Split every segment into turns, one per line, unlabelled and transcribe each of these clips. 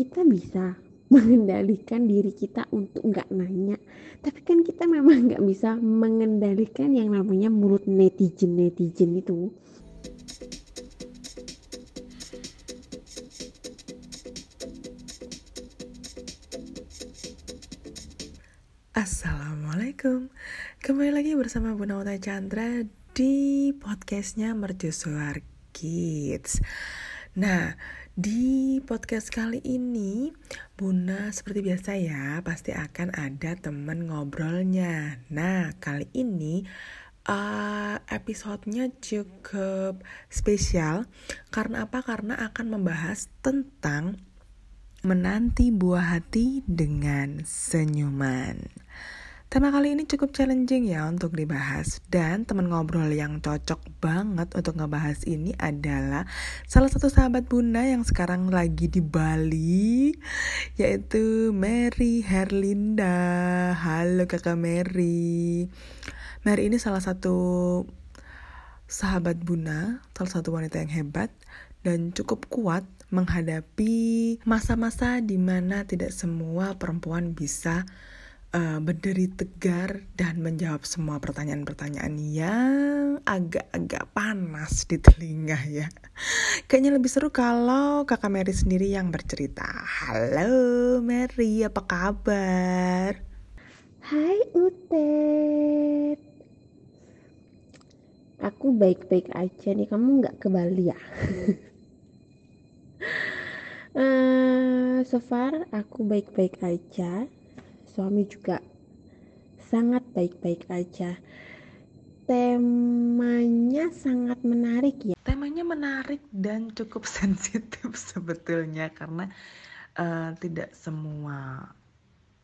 kita bisa mengendalikan diri kita untuk nggak nanya. Tapi kan kita memang nggak bisa mengendalikan yang namanya mulut netizen netizen itu.
Assalamualaikum. Kembali lagi bersama Bu Nauta Chandra Di podcastnya Mercusuar Kids. Nah di podcast kali ini, Bunda seperti biasa ya, pasti akan ada temen ngobrolnya. Nah, kali ini uh, episodenya cukup spesial. Karena apa? Karena akan membahas tentang menanti buah hati dengan senyuman. Tema kali ini cukup challenging ya untuk dibahas dan teman ngobrol yang cocok banget untuk ngebahas ini adalah salah satu sahabat Bunda yang sekarang lagi di Bali yaitu Mary Herlinda. Halo Kakak Mary. Mary ini salah satu sahabat Bunda, salah satu wanita yang hebat dan cukup kuat menghadapi masa-masa di mana tidak semua perempuan bisa uh, berdiri tegar dan menjawab semua pertanyaan-pertanyaan yang agak-agak panas di telinga ya. Kayaknya lebih seru kalau kakak Mary sendiri yang bercerita. Halo Mary, apa kabar?
Hai Utet. Aku baik-baik aja nih, kamu nggak ke Bali ya? uh, so far aku baik-baik aja suami juga sangat baik-baik aja. Temanya sangat menarik ya.
Temanya menarik dan cukup sensitif sebetulnya karena uh, tidak semua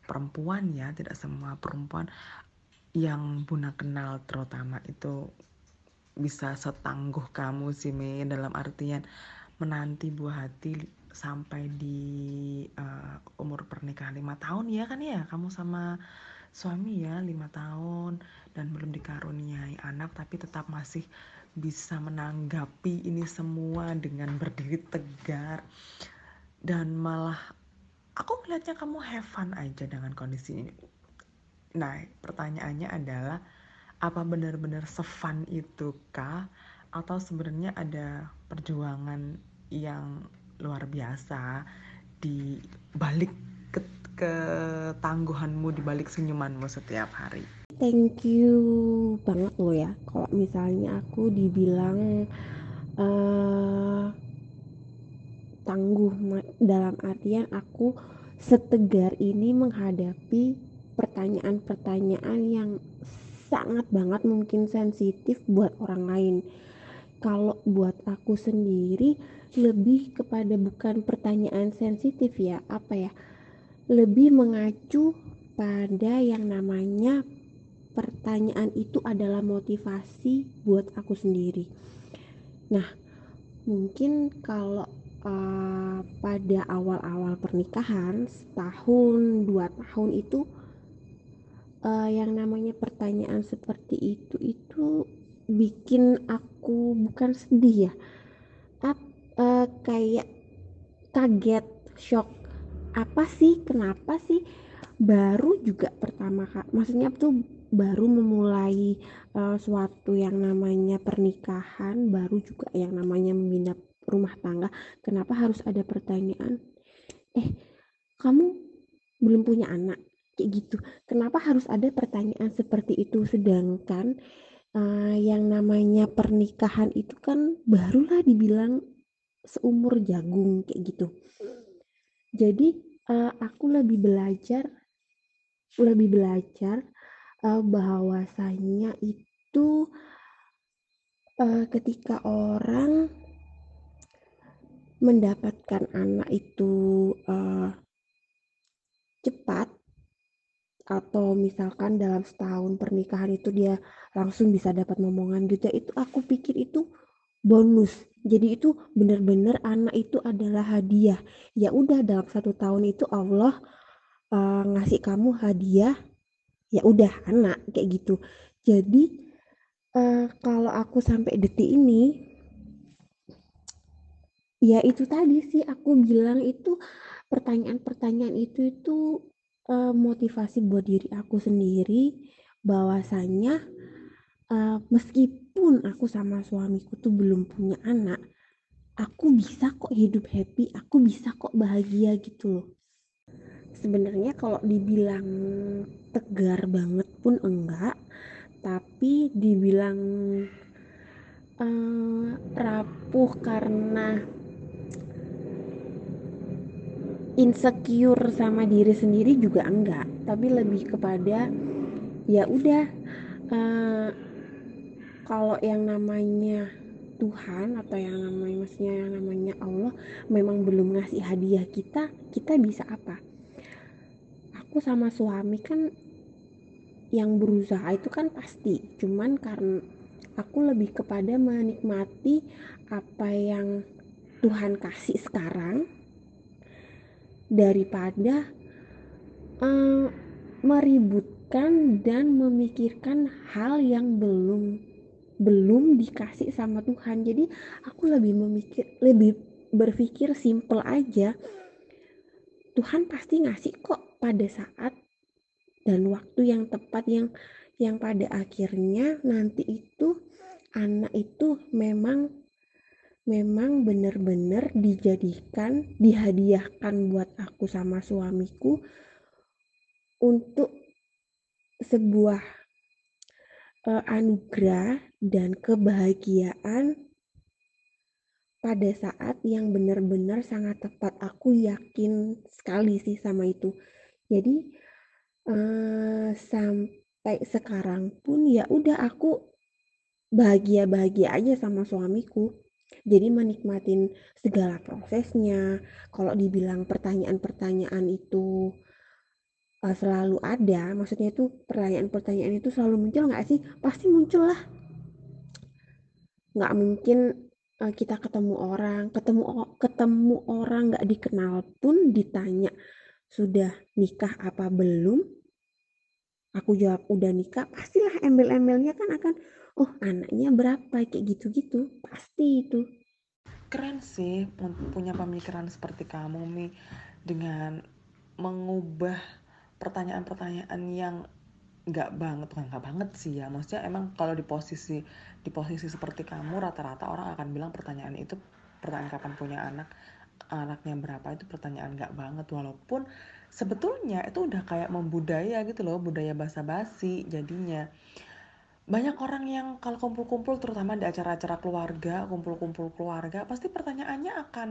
perempuan ya tidak semua perempuan yang Bunda kenal terutama itu bisa setangguh kamu sih Mei dalam artian menanti buah hati sampai di uh, umur pernikahan lima tahun ya kan ya kamu sama suami ya lima tahun dan belum dikaruniai anak tapi tetap masih bisa menanggapi ini semua dengan berdiri tegar. Dan malah aku melihatnya kamu have fun aja dengan kondisi ini. Nah pertanyaannya adalah apa benar-benar sefun itu kah? Atau sebenarnya ada perjuangan yang luar biasa di balik ke ketangguhanmu di balik senyumanmu setiap hari.
Thank you banget lo ya. Kalau misalnya aku dibilang uh, tangguh dalam artian aku setegar ini menghadapi pertanyaan-pertanyaan yang sangat banget mungkin sensitif buat orang lain. Kalau buat aku sendiri lebih kepada bukan pertanyaan sensitif ya apa ya? Lebih mengacu pada yang namanya pertanyaan itu adalah motivasi buat aku sendiri. Nah mungkin kalau uh, pada awal-awal pernikahan setahun dua tahun itu uh, yang namanya pertanyaan seperti itu itu bikin aku bukan sedih ya uh, kayak kaget shock. Apa sih? Kenapa sih? Baru juga pertama kak maksudnya tuh baru memulai uh, suatu yang namanya pernikahan baru juga yang namanya membina rumah tangga. Kenapa harus ada pertanyaan? Eh kamu belum punya anak? Kayak gitu. Kenapa harus ada pertanyaan seperti itu? Sedangkan uh, yang namanya pernikahan itu kan barulah dibilang seumur jagung kayak gitu. Jadi uh, aku lebih belajar lebih belajar uh, bahwasanya itu uh, ketika orang mendapatkan anak itu uh, cepat atau misalkan dalam setahun pernikahan itu dia langsung bisa dapat momongan gitu itu aku pikir itu bonus. Jadi itu benar-benar anak itu adalah hadiah. Ya udah dalam satu tahun itu Allah uh, ngasih kamu hadiah ya udah anak kayak gitu. Jadi uh, kalau aku sampai detik ini ya itu tadi sih aku bilang itu pertanyaan-pertanyaan itu itu uh, motivasi buat diri aku sendiri bahwasanya uh, meskipun aku sama suamiku tuh belum punya anak aku bisa kok hidup happy aku bisa kok bahagia gitu loh. Sebenarnya kalau dibilang tegar banget pun enggak tapi dibilang uh, rapuh karena insecure sama diri sendiri juga enggak. Tapi lebih kepada ya udah uh, kalau yang namanya Tuhan atau yang namanya maksudnya yang namanya Allah memang belum ngasih hadiah kita kita bisa apa? Aku sama suami kan yang berusaha itu kan pasti. Cuman karena aku lebih kepada menikmati apa yang Tuhan kasih sekarang daripada um, meributkan dan memikirkan hal yang belum belum dikasih sama Tuhan. Jadi aku lebih memikir lebih berpikir simple aja. Tuhan pasti ngasih kok pada saat dan waktu yang tepat yang yang pada akhirnya nanti itu anak itu memang memang benar-benar dijadikan, dihadiahkan buat aku sama suamiku untuk sebuah uh, anugerah dan kebahagiaan pada saat yang benar-benar sangat tepat. Aku yakin sekali sih sama itu. Jadi uh, sampai sekarang pun ya udah aku bahagia-bahagia aja sama suamiku jadi menikmatin segala prosesnya. Kalau dibilang pertanyaan-pertanyaan itu uh, selalu ada, maksudnya itu pertanyaan-pertanyaan itu selalu muncul nggak sih? Pasti muncul lah. Nggak mungkin uh, kita ketemu orang, ketemu ketemu orang nggak dikenal pun ditanya sudah nikah apa belum? Aku jawab udah nikah, pastilah embel-embelnya kan akan oh anaknya berapa? Kayak gitu-gitu. Pasti itu.
Keren sih punya pemikiran seperti kamu Mi dengan mengubah pertanyaan-pertanyaan yang nggak banget bukan nggak banget sih ya. Maksudnya emang kalau di posisi di posisi seperti kamu rata-rata orang akan bilang pertanyaan itu pertanyaan kapan punya anak anaknya berapa itu pertanyaan nggak banget. Walaupun sebetulnya itu udah kayak membudaya gitu loh budaya basa-basi jadinya banyak orang yang kalau kumpul-kumpul terutama di acara-acara keluarga, kumpul-kumpul keluarga, pasti pertanyaannya akan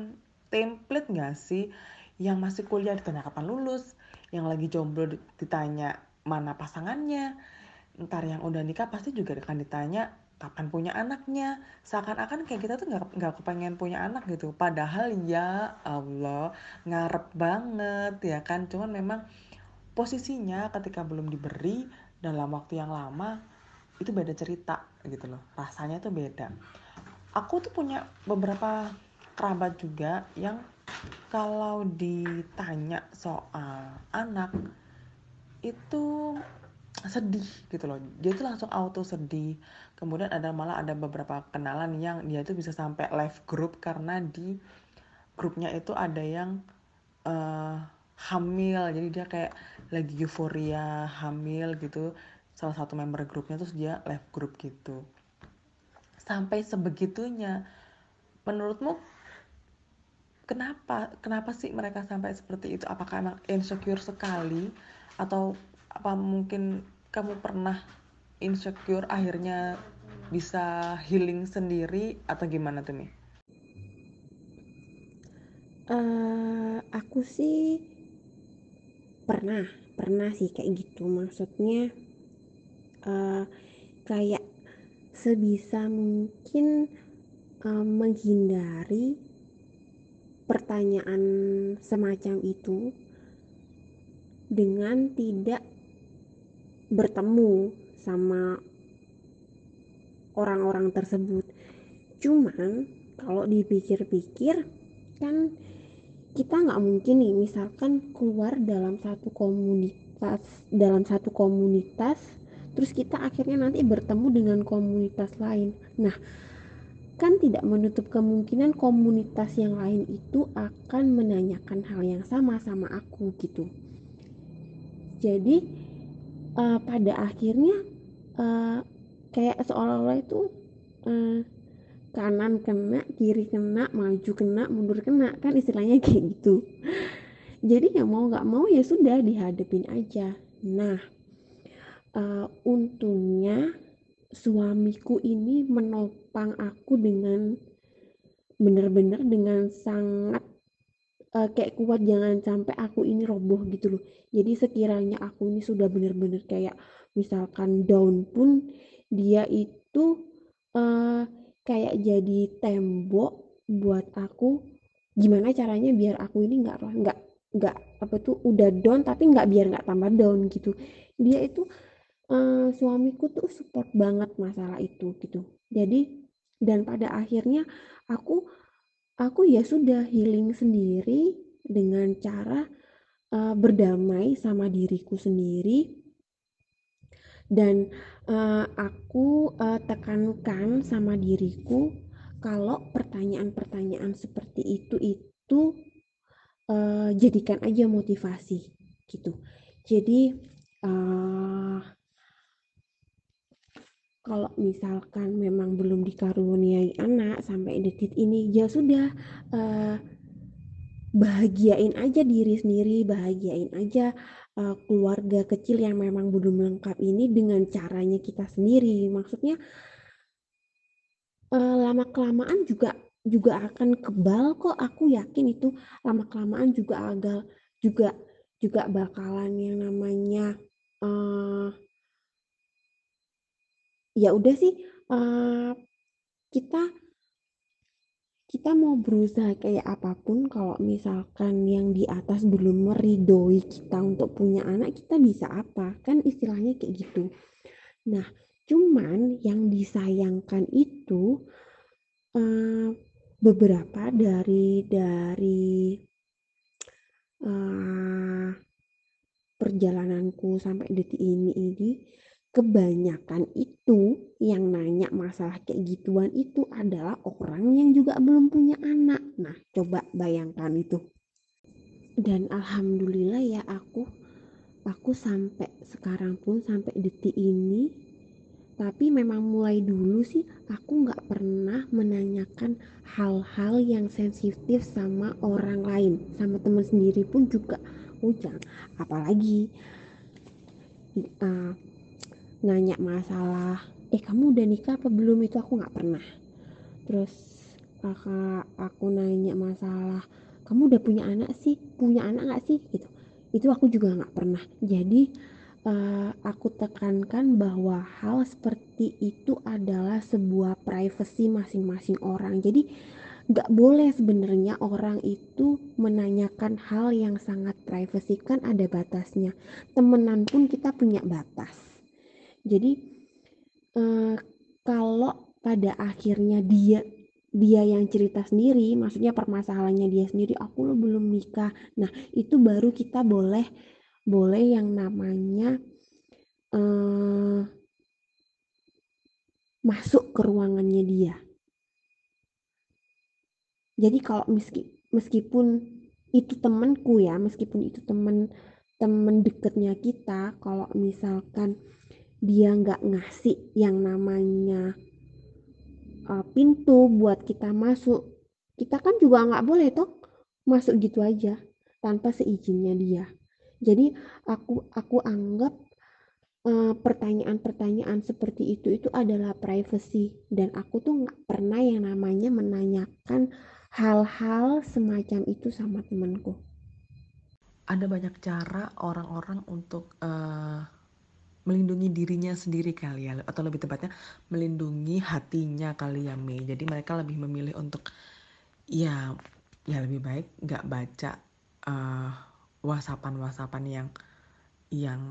template nggak sih? Yang masih kuliah ditanya kapan lulus, yang lagi jomblo ditanya mana pasangannya, ntar yang udah nikah pasti juga akan ditanya kapan punya anaknya. Seakan-akan kayak kita tuh nggak nggak kepengen punya anak gitu. Padahal ya Allah ngarep banget ya kan. Cuman memang posisinya ketika belum diberi dalam waktu yang lama itu beda cerita gitu loh rasanya tuh beda. Aku tuh punya beberapa kerabat juga yang kalau ditanya soal anak itu sedih gitu loh. Dia tuh langsung auto sedih kemudian ada malah ada beberapa kenalan yang dia tuh bisa sampai live group karena di grupnya itu ada yang uh, hamil. Jadi dia kayak lagi euforia hamil gitu salah satu member grupnya terus dia live group gitu. Sampai sebegitunya menurutmu kenapa kenapa sih mereka sampai seperti itu? Apakah emang insecure sekali? Atau apa mungkin kamu pernah insecure akhirnya bisa healing sendiri? Atau gimana tuh nih?
Uh, aku sih pernah pernah sih kayak gitu. Maksudnya uh, kayak sebisa mungkin uh, menghindari pertanyaan semacam itu dengan tidak bertemu sama orang-orang tersebut. Cuman kalau dipikir-pikir kan kita nggak mungkin nih misalkan keluar dalam satu komunitas dalam satu komunitas terus kita akhirnya nanti bertemu dengan komunitas lain. Nah kan tidak menutup kemungkinan komunitas yang lain itu akan menanyakan hal yang sama sama aku gitu. Jadi uh, pada akhirnya uh, kayak seolah-olah itu uh, kanan kena kiri kena maju kena mundur kena kan istilahnya kayak gitu. Jadi ya mau nggak mau ya sudah dihadapin aja. Nah uh, untungnya suamiku ini menopang aku dengan benar-benar dengan sangat uh, kayak kuat jangan sampai aku ini roboh gitu loh. Jadi sekiranya aku ini sudah benar-benar kayak misalkan down pun dia itu uh, kayak jadi tembok buat aku. Gimana caranya biar aku ini nggak nggak nggak apa tuh udah down tapi nggak biar nggak tambah down gitu. Dia itu uh, suamiku tuh support banget masalah itu gitu. Jadi dan pada akhirnya aku aku ya sudah healing sendiri dengan cara uh, berdamai sama diriku sendiri. Dan uh, aku uh, tekankan sama diriku kalau pertanyaan-pertanyaan seperti itu itu uh, jadikan aja motivasi gitu. Jadi uh, kalau misalkan memang belum dikaruniai anak sampai detik ini ya sudah uh, bahagiain aja diri sendiri bahagiain aja uh, keluarga kecil yang memang belum lengkap ini dengan caranya kita sendiri. Maksudnya uh, lama kelamaan juga juga akan kebal kok aku yakin itu. Lama kelamaan juga agak juga juga bakalan yang namanya uh, ya udah sih uh, kita kita mau berusaha kayak apa pun kalau misalkan yang di atas belum meridoi kita untuk punya anak kita bisa apa? Kan istilahnya kayak gitu. Nah cuman yang disayangkan itu uh, beberapa dari dari uh, perjalananku sampai detik ini ini kebanyakan itu yang nanya masalah kayak gituan itu adalah orang yang juga belum punya anak. Nah, coba bayangkan itu. Dan alhamdulillah ya aku aku sampai sekarang pun sampai detik ini tapi memang mulai dulu sih aku nggak pernah menanyakan hal-hal yang sensitif sama orang lain sama teman sendiri pun juga ujang apalagi uh, nanya masalah eh kamu udah nikah apa belum? Itu aku nggak pernah. Terus kakak aku nanya masalah kamu udah punya anak sih? Punya anak nggak sih? Gitu. Itu aku juga nggak pernah. Jadi uh, aku tekankan bahwa hal seperti itu adalah sebuah privasi masing-masing orang. Jadi nggak boleh sebenarnya orang itu menanyakan hal yang sangat privasi kan ada batasnya. Temenan pun kita punya batas jadi eh, kalau pada akhirnya dia dia yang cerita sendiri maksudnya permasalahannya dia sendiri aku lo belum nikah. Nah itu baru kita boleh boleh yang namanya eh, masuk ke ruangannya dia. Jadi kalau meski meskipun itu temanku ya meskipun itu teman teman deketnya kita kalau misalkan dia nggak ngasih yang namanya uh, pintu buat kita masuk. Kita kan juga nggak boleh toh masuk gitu aja tanpa seizinnya dia. Jadi aku aku anggap uh, pertanyaan-pertanyaan seperti itu itu adalah privacy. Dan aku tuh nggak pernah yang namanya menanyakan hal-hal semacam itu sama temanku.
Ada banyak cara orang-orang untuk uh, melindungi dirinya sendiri kali ya atau lebih tepatnya melindungi hatinya kali ya Mei. Jadi mereka lebih memilih untuk ya ya lebih baik nggak baca uh, whatsappan whatsappan yang yang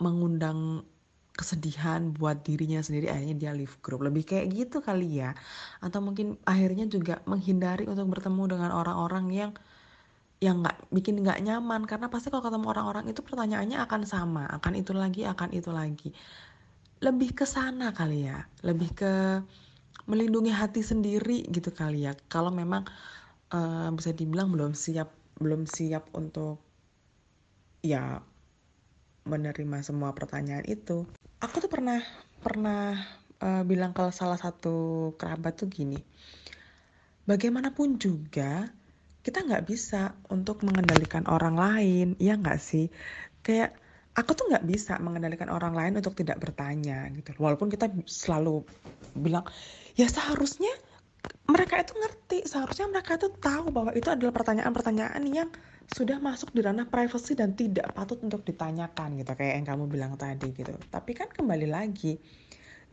mengundang kesedihan buat dirinya sendiri. Akhirnya dia leave group. Lebih kayak gitu kali ya. Atau mungkin akhirnya juga menghindari untuk bertemu dengan orang-orang yang yang nggak bikin nggak nyaman. Karena pasti kalau ketemu orang-orang itu pertanyaannya akan sama akan itu lagi akan itu lagi. Lebih ke sana kali ya. Lebih ke melindungi hati sendiri gitu kali ya. Kalau memang uh, bisa dibilang belum siap belum siap untuk ya menerima semua pertanyaan itu. Aku tuh pernah pernah uh, bilang ke salah satu kerabat tuh gini bagaimanapun juga kita nggak bisa untuk mengendalikan orang lain ya nggak sih? Kayak aku tuh nggak bisa mengendalikan orang lain untuk tidak bertanya gitu. Walaupun kita selalu bilang ya seharusnya mereka itu ngerti seharusnya mereka itu tahu bahwa itu adalah pertanyaan-pertanyaan yang sudah masuk di ranah privasi dan tidak patut untuk ditanyakan gitu kayak yang kamu bilang tadi gitu. Tapi kan kembali lagi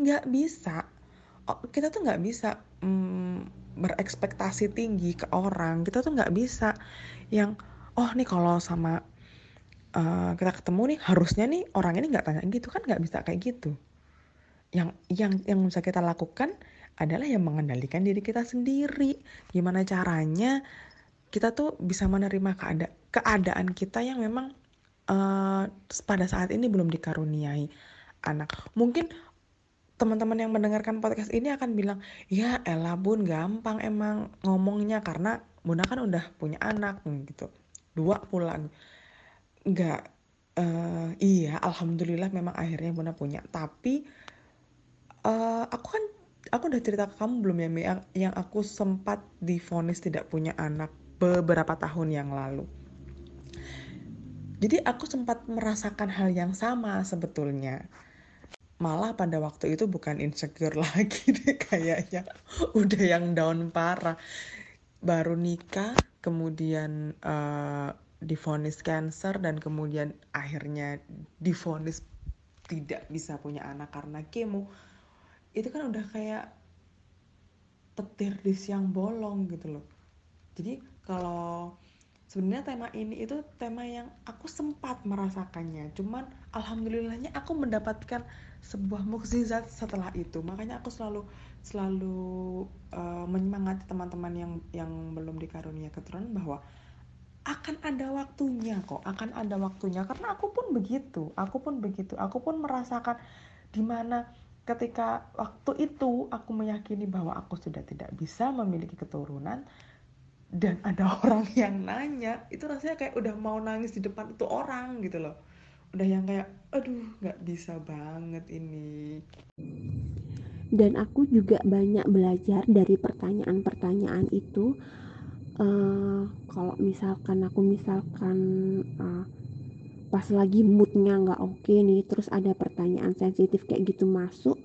nggak bisa kita tuh nggak bisa mm, berekspektasi tinggi ke orang. Kita tuh nggak bisa yang oh nih kalau sama uh, kita ketemu nih harusnya nih orang ini nggak tanya gitu kan nggak bisa kayak gitu. Yang yang yang bisa kita lakukan adalah yang mengendalikan diri kita sendiri. Gimana caranya kita tuh bisa menerima keada keadaan kita yang memang uh, pada saat ini belum dikaruniai anak. Mungkin teman-teman yang mendengarkan podcast ini akan bilang, ya elah bun gampang emang ngomongnya karena bunda kan udah punya anak gitu, dua pulang. Enggak, uh, iya alhamdulillah memang akhirnya bunda punya. Tapi uh, aku kan aku udah cerita ke kamu belum ya yang, yang aku sempat difonis tidak punya anak beberapa tahun yang lalu. Jadi aku sempat merasakan hal yang sama sebetulnya malah pada waktu itu bukan insecure lagi deh kayaknya. Udah yang down parah. Baru nikah kemudian uh, difonis cancer dan kemudian akhirnya difonis tidak bisa punya anak karena kemo. Itu kan udah kayak petir di siang bolong gitu loh. Jadi kalau sebenarnya tema ini itu tema yang aku sempat merasakannya. Cuman alhamdulillahnya aku mendapatkan sebuah mukjizat setelah itu. Makanya aku selalu selalu uh, menyemangati teman-teman yang yang belum dikarunia keturunan bahwa akan ada waktunya kok akan ada waktunya. Karena aku pun begitu aku pun begitu. Aku pun merasakan di mana ketika waktu itu aku meyakini bahwa aku sudah tidak bisa memiliki keturunan dan ada orang yang nanya itu rasanya kayak udah mau nangis di depan itu orang gitu loh. Udah yang kayak aduh nggak bisa banget ini.
Dan aku juga banyak belajar dari pertanyaan-pertanyaan itu. Uh, kalau misalkan aku misalkan uh, pas lagi moodnya nggak oke okay nih terus ada pertanyaan sensitif kayak gitu masuk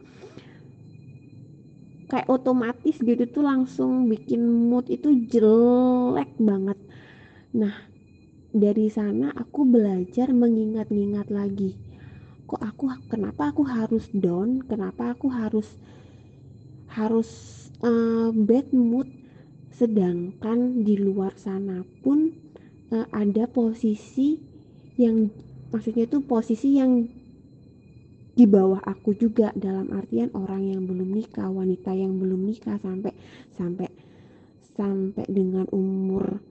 kayak otomatis gitu tuh langsung bikin mood itu jelek banget. Nah dari sana aku belajar mengingat-ingat lagi. Kok aku kenapa aku harus down? Kenapa aku harus harus uh, bad mood? Sedangkan di luar sana pun uh, ada posisi yang maksudnya itu posisi yang di bawah aku juga dalam artian orang yang belum nikah wanita yang belum nikah sampai sampai sampai dengan umur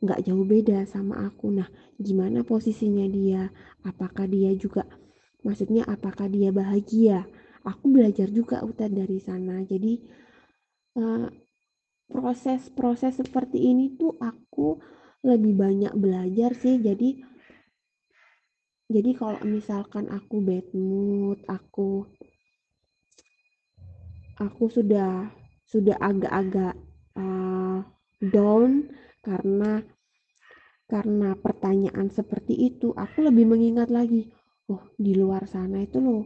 nggak jauh beda sama aku. Nah gimana posisinya dia? Apakah dia juga maksudnya apakah dia bahagia? Aku belajar juga utar dari sana. Jadi uh, proses-proses seperti ini tuh aku lebih banyak belajar sih. Jadi jadi kalau misalkan aku bad mood aku aku sudah sudah agak-agak uh, down karena karena pertanyaan seperti itu aku lebih mengingat lagi oh di luar sana itu loh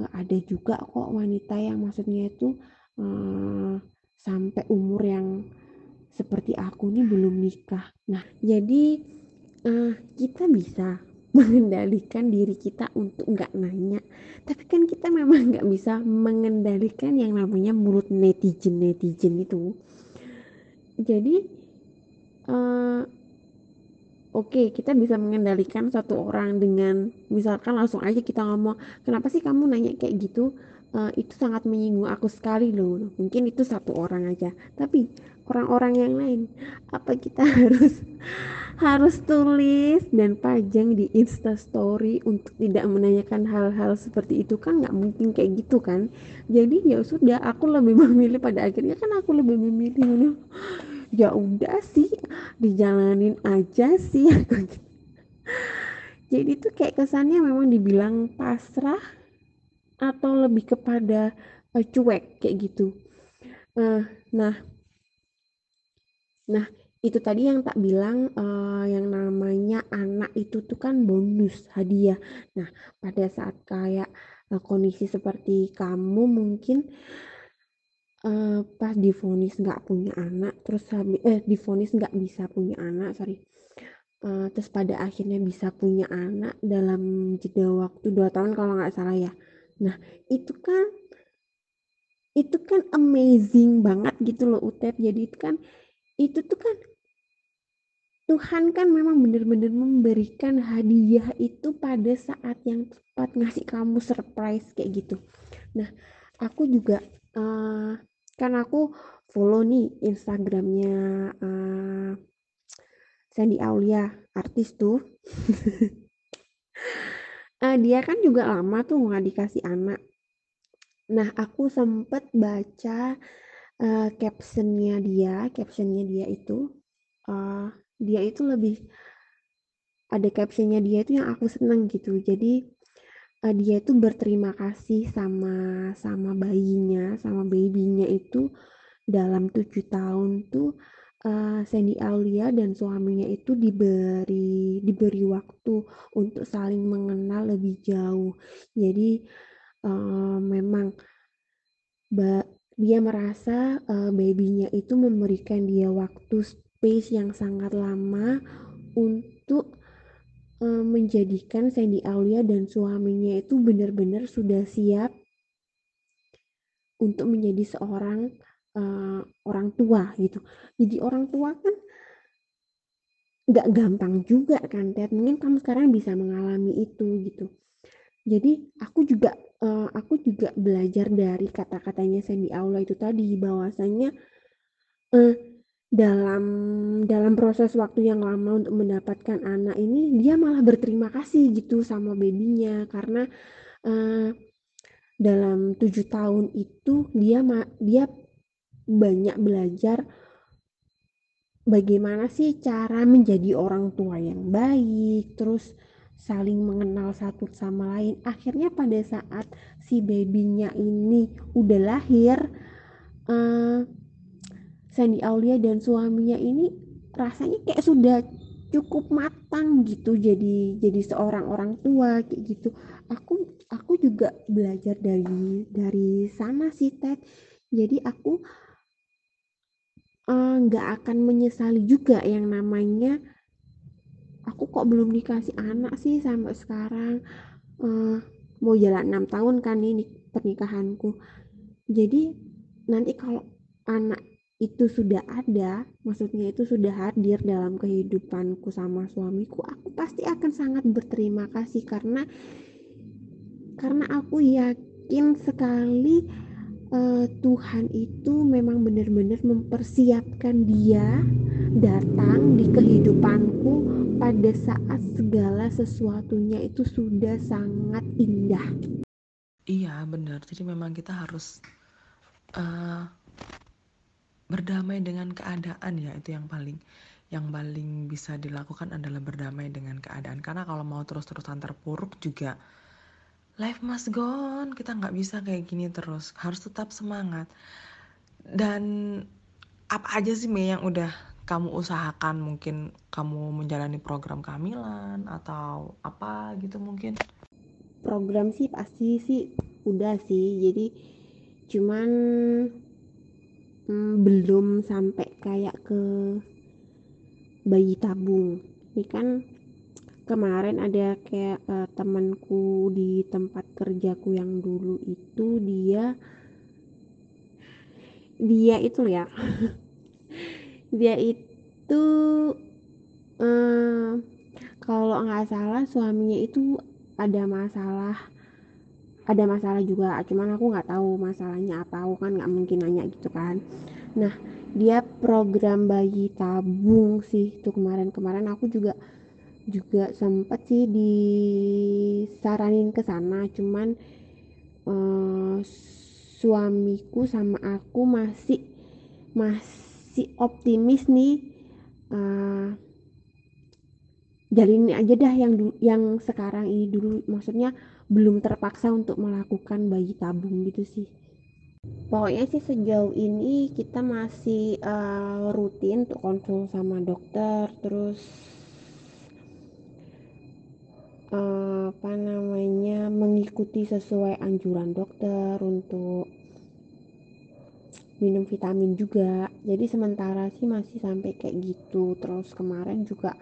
ada juga kok wanita yang maksudnya itu uh, sampai umur yang seperti aku ini belum nikah. Nah jadi uh, kita bisa mengendalikan diri kita untuk nggak nanya. Tapi kan kita memang nggak bisa mengendalikan yang namanya mulut netizen netizen itu. Jadi uh, oke okay, kita bisa mengendalikan satu orang dengan misalkan langsung aja kita ngomong kenapa sih kamu nanya kayak gitu? Uh, itu sangat menyinggung aku sekali loh. Mungkin itu satu orang aja. Tapi orang-orang yang lain. Apa kita harus harus tulis dan pajang di Insta Story untuk tidak menanyakan hal-hal seperti itu? Kan nggak mungkin kayak gitu kan? Jadi ya sudah aku lebih memilih pada akhirnya kan aku lebih memilih ya udah sih dijalanin aja sih. Jadi itu kayak kesannya memang dibilang pasrah atau lebih kepada uh, cuek kayak gitu. Uh, nah nah itu tadi yang tak bilang uh, yang namanya anak itu tuh kan bonus hadiah. Nah, pada saat kayak uh, kondisi seperti kamu mungkin uh, pas difonis nggak punya anak, terus habis eh difonis nggak bisa punya anak, sorry. Uh, terus pada akhirnya bisa punya anak dalam jeda waktu dua tahun kalau nggak salah ya. Nah, itu kan itu kan amazing banget gitu loh Utep. Jadi itu kan itu tuh kan Tuhan kan memang benar-benar memberikan hadiah itu pada saat yang tepat ngasih kamu surprise kayak gitu. Nah, aku juga uh, kan aku follow nih Instagramnya uh, Sandy Aulia, artis tuh. uh, dia kan juga lama tuh nggak dikasih anak. Nah, aku sempet baca uh, captionnya dia, captionnya dia itu uh, dia itu lebih ada captionnya dia itu yang aku seneng gitu. Jadi uh, dia itu berterima kasih sama sama bayinya sama babynya itu dalam tujuh tahun tuh uh, Sandy Aulia dan suaminya itu diberi diberi waktu untuk saling mengenal lebih jauh. Jadi uh, memang dia merasa uh, babynya itu memberikan dia waktu space yang sangat lama untuk uh, menjadikan Sandy Aulia dan suaminya itu benar-benar sudah siap untuk menjadi seorang uh, orang tua gitu. Jadi orang tua kan nggak gampang juga kan, Ted. Mungkin kamu sekarang bisa mengalami itu gitu. Jadi aku juga uh, aku juga belajar dari kata-katanya Sandy Aula itu tadi bahwasanya uh, dalam dalam proses waktu yang lama untuk mendapatkan anak ini dia malah berterima kasih gitu sama babynya. Karena uh, dalam tujuh tahun itu dia dia banyak belajar bagaimana sih cara menjadi orang tua yang baik terus saling mengenal satu sama lain. Akhirnya pada saat si babynya ini udah lahir uh, Sandy Aulia dan suaminya ini rasanya kayak sudah cukup matang gitu jadi jadi seorang orang tua kayak gitu. Aku aku juga belajar dari dari sana sih Ted. Jadi aku eh, nggak uh, akan menyesali juga yang namanya aku kok belum dikasih anak sih sampai sekarang. Uh, mau jalan enam tahun kan ini pernikahanku. Jadi nanti kalau anak itu sudah ada, maksudnya itu sudah hadir dalam kehidupanku sama suamiku, aku pasti akan sangat berterima kasih karena karena aku yakin sekali uh, Tuhan itu memang benar-benar mempersiapkan dia datang di kehidupanku pada saat segala sesuatunya itu sudah sangat indah.
Iya benar, jadi memang kita harus uh, berdamai dengan keadaan ya. Itu yang paling yang paling bisa dilakukan adalah berdamai dengan keadaan. Karena kalau mau terus-terusan terpuruk juga life must go on. Kita nggak bisa kayak gini terus. Harus tetap semangat. Dan apa aja sih Mei yang udah kamu usahakan mungkin kamu menjalani program kehamilan atau apa gitu mungkin?
Program sih pasti sih udah sih. Jadi cuman hmm, belum sampai kayak ke bayi tabung. Ini kan kemarin ada kayak uh, temanku di tempat kerjaku yang dulu itu dia dia itu ya dia itu uh, kalau nggak salah suaminya itu ada masalah ada masalah juga. Cuman aku nggak tahu masalahnya apa. Aku kan nggak mungkin nanya gitu kan. Nah dia program bayi tabung sih tuh kemarin-kemarin. Aku juga juga sempat sih disaranin ke sana. Cuman uh, suamiku sama aku masih masih optimis nih uh, jalin aja dah yang yang sekarang ini dulu. Maksudnya belum terpaksa untuk melakukan bayi tabung gitu sih. Pokoknya sih sejauh ini kita masih uh, rutin untuk konsul sama dokter terus uh, apa namanya mengikuti sesuai anjuran dokter untuk minum vitamin juga. Jadi sementara sih masih sampai kayak gitu. Terus kemarin juga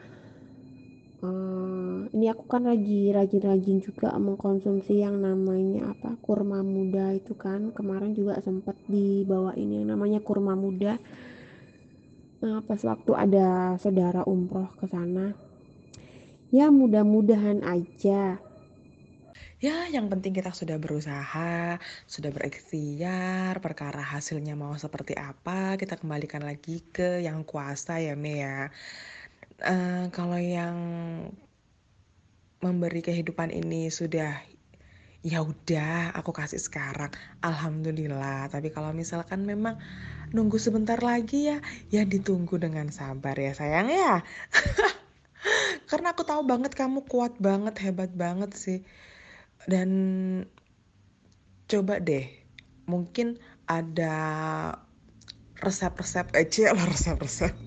uh, ini aku kan lagi rajin-rajin juga mengkonsumsi yang namanya apa kurma muda itu kan. Kemarin juga sempat dibawain yang namanya kurma muda. Uh, pas waktu ada saudara umroh ke sana ya mudah-mudahan aja
ya yang penting kita sudah berusaha sudah berikhtiar perkara hasilnya mau seperti apa kita kembalikan lagi ke yang kuasa ya Mea ya. Uh, kalau yang memberi kehidupan ini sudah ya udah aku kasih sekarang alhamdulillah. Tapi kalau misalkan memang nunggu sebentar lagi ya ya ditunggu dengan sabar ya sayang ya. Karena aku tahu banget kamu kuat banget hebat banget sih dan coba deh mungkin ada resep-resep aja lah resep-resep?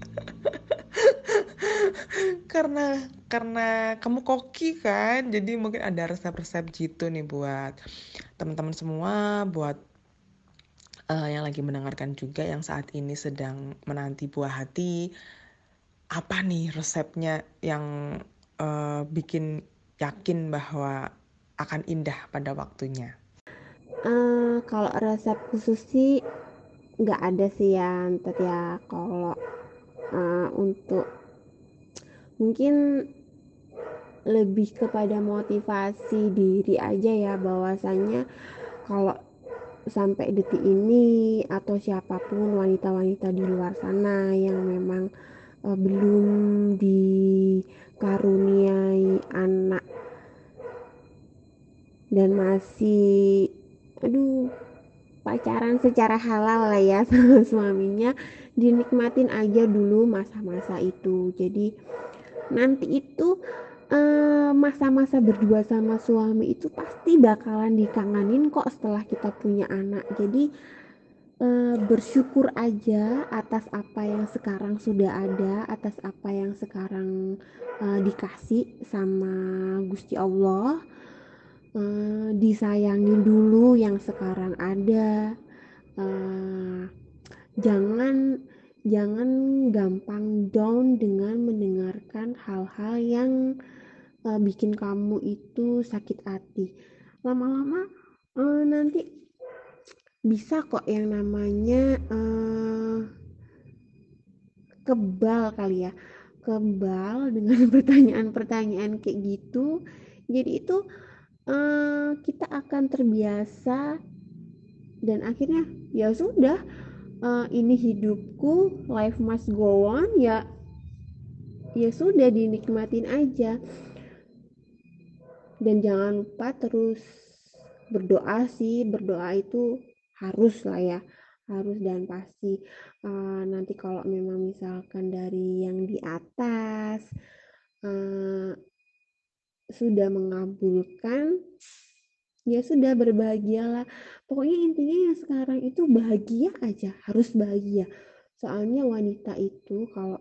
Karena karena kamu koki kan jadi mungkin ada resep-resep gitu nih buat teman-teman semua buat uh, yang lagi mendengarkan juga yang saat ini sedang menanti buah hati. Apa nih resepnya yang uh, bikin yakin bahwa akan indah pada waktunya?
Uh, kalau resep khusus sih nggak ada sih ya ntar ya. Kalau uh, untuk mungkin lebih kepada motivasi diri aja ya bahwasanya kalau sampai detik ini atau siapa pun wanita-wanita di luar sana yang memang uh, belum dikaruniai anak dan masih aduh pacaran secara halal lah ya sama suaminya. Dinikmatin aja dulu masa-masa itu. Jadi nanti itu eh, masa-masa uh, berdua sama suami itu pasti bakalan dikangenin kok setelah kita punya anak. Jadi uh, bersyukur aja atas apa yang sekarang sudah ada atas apa yang sekarang uh, dikasih sama Gusti Allah uh, disayangin dulu yang sekarang ada. Uh, jangan jangan gampang down dengan mendengarkan hal-hal yang uh, bikin kamu itu sakit hati. Lama-lama uh, nanti bisa kok yang namanya uh, kebal kali ya. Kebal dengan pertanyaan-pertanyaan kayak gitu. Jadi itu kita akan terbiasa dan akhirnya ya sudah uh, ini hidupku life must go on ya ya sudah dinikmatin aja. Dan jangan lupa terus berdoa sih berdoa itu harus lah ya harus dan pasti. Uh, nanti kalau memang misalkan dari yang di atas uh, sudah mengabulkan ya sudah berbahagialah. Pokoknya intinya yang sekarang itu bahagia aja harus bahagia. Soalnya wanita itu kalau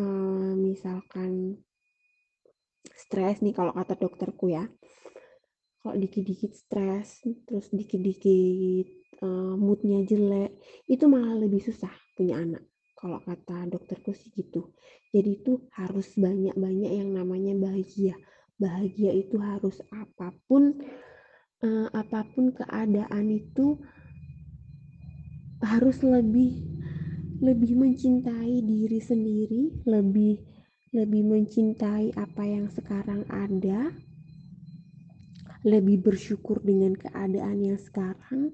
uh, misalkan stres nih kalau kata dokterku ya kalau dikit-dikit stres terus dikit-dikit uh, moodnya jelek itu malah lebih susah punya anak. Kalau kata dokterku sih gitu. Jadi itu harus banyak-banyak yang namanya bahagia bahagia itu harus apa pun uh, apa pun keadaan itu harus lebih lebih mencintai diri sendiri, lebih lebih mencintai apa yang sekarang ada, lebih bersyukur dengan keadaan yang sekarang.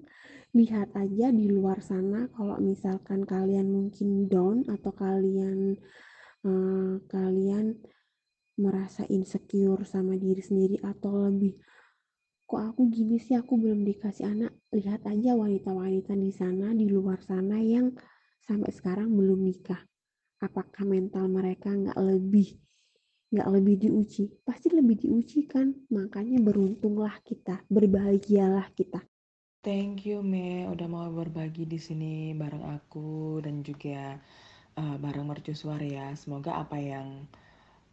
Lihat aja di luar sana kalau misalkan kalian mungkin down atau kalian uh, kalian merasa insecure sama diri sendiri atau lebih kok aku gini sih? Aku belum dikasih anak. Lihat aja wanita-wanita di sana di luar sana yang sampai sekarang belum nikah. Apakah mental mereka nggak lebih nggak lebih diuji? Pasti lebih diuji kan? Makanya beruntunglah kita berbahagialah kita.
Thank you Me udah mau berbagi di sini bareng aku dan juga uh, bareng mercusuar ya. Semoga apa yang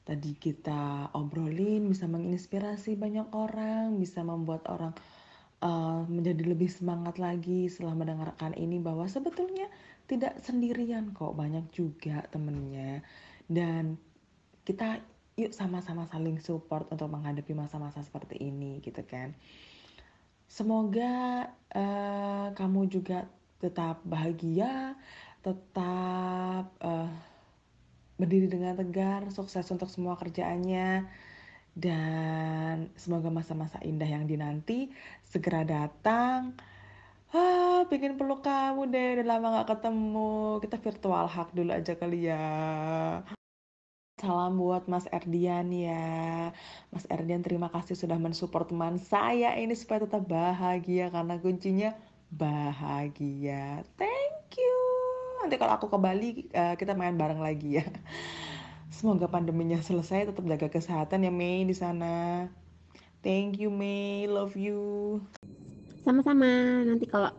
tadi kita obrolin bisa menginspirasi banyak orang, bisa membuat orang uh, menjadi lebih semangat lagi setelah mendengarkan ini bahwa sebetulnya tidak sendirian kok, banyak juga temennya. Dan kita yuk sama-sama saling support untuk menghadapi masa-masa seperti ini gitu kan. Semoga uh, kamu juga tetap bahagia, tetap uh, berdiri dengan tegar, sukses untuk semua kerjaannya, dan semoga masa-masa indah yang dinanti segera datang. Ah, pengen peluk kamu deh, udah lama gak ketemu. Kita virtual hug dulu aja kali ya. Salam buat Mas Erdian ya. Mas Erdian terima kasih sudah mensupport teman saya ini supaya tetap bahagia karena kuncinya bahagia. Thank you nanti kalau aku ke Bali uh, kita main bareng lagi ya. Semoga pandeminya selesai tetap jaga kesehatan ya Mei di sana. Thank you Mei. Love you.
Sama-sama. Nanti kalau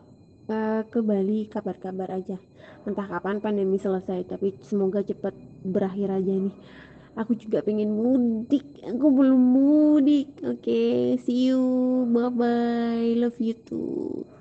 uh, ke Bali kabar-kabar aja. Entah kapan pandemi selesai tapi semoga cepat berakhir aja nih. Aku juga pengen mudik. Aku belum mudik. Oke okay, see you. Bye bye love you too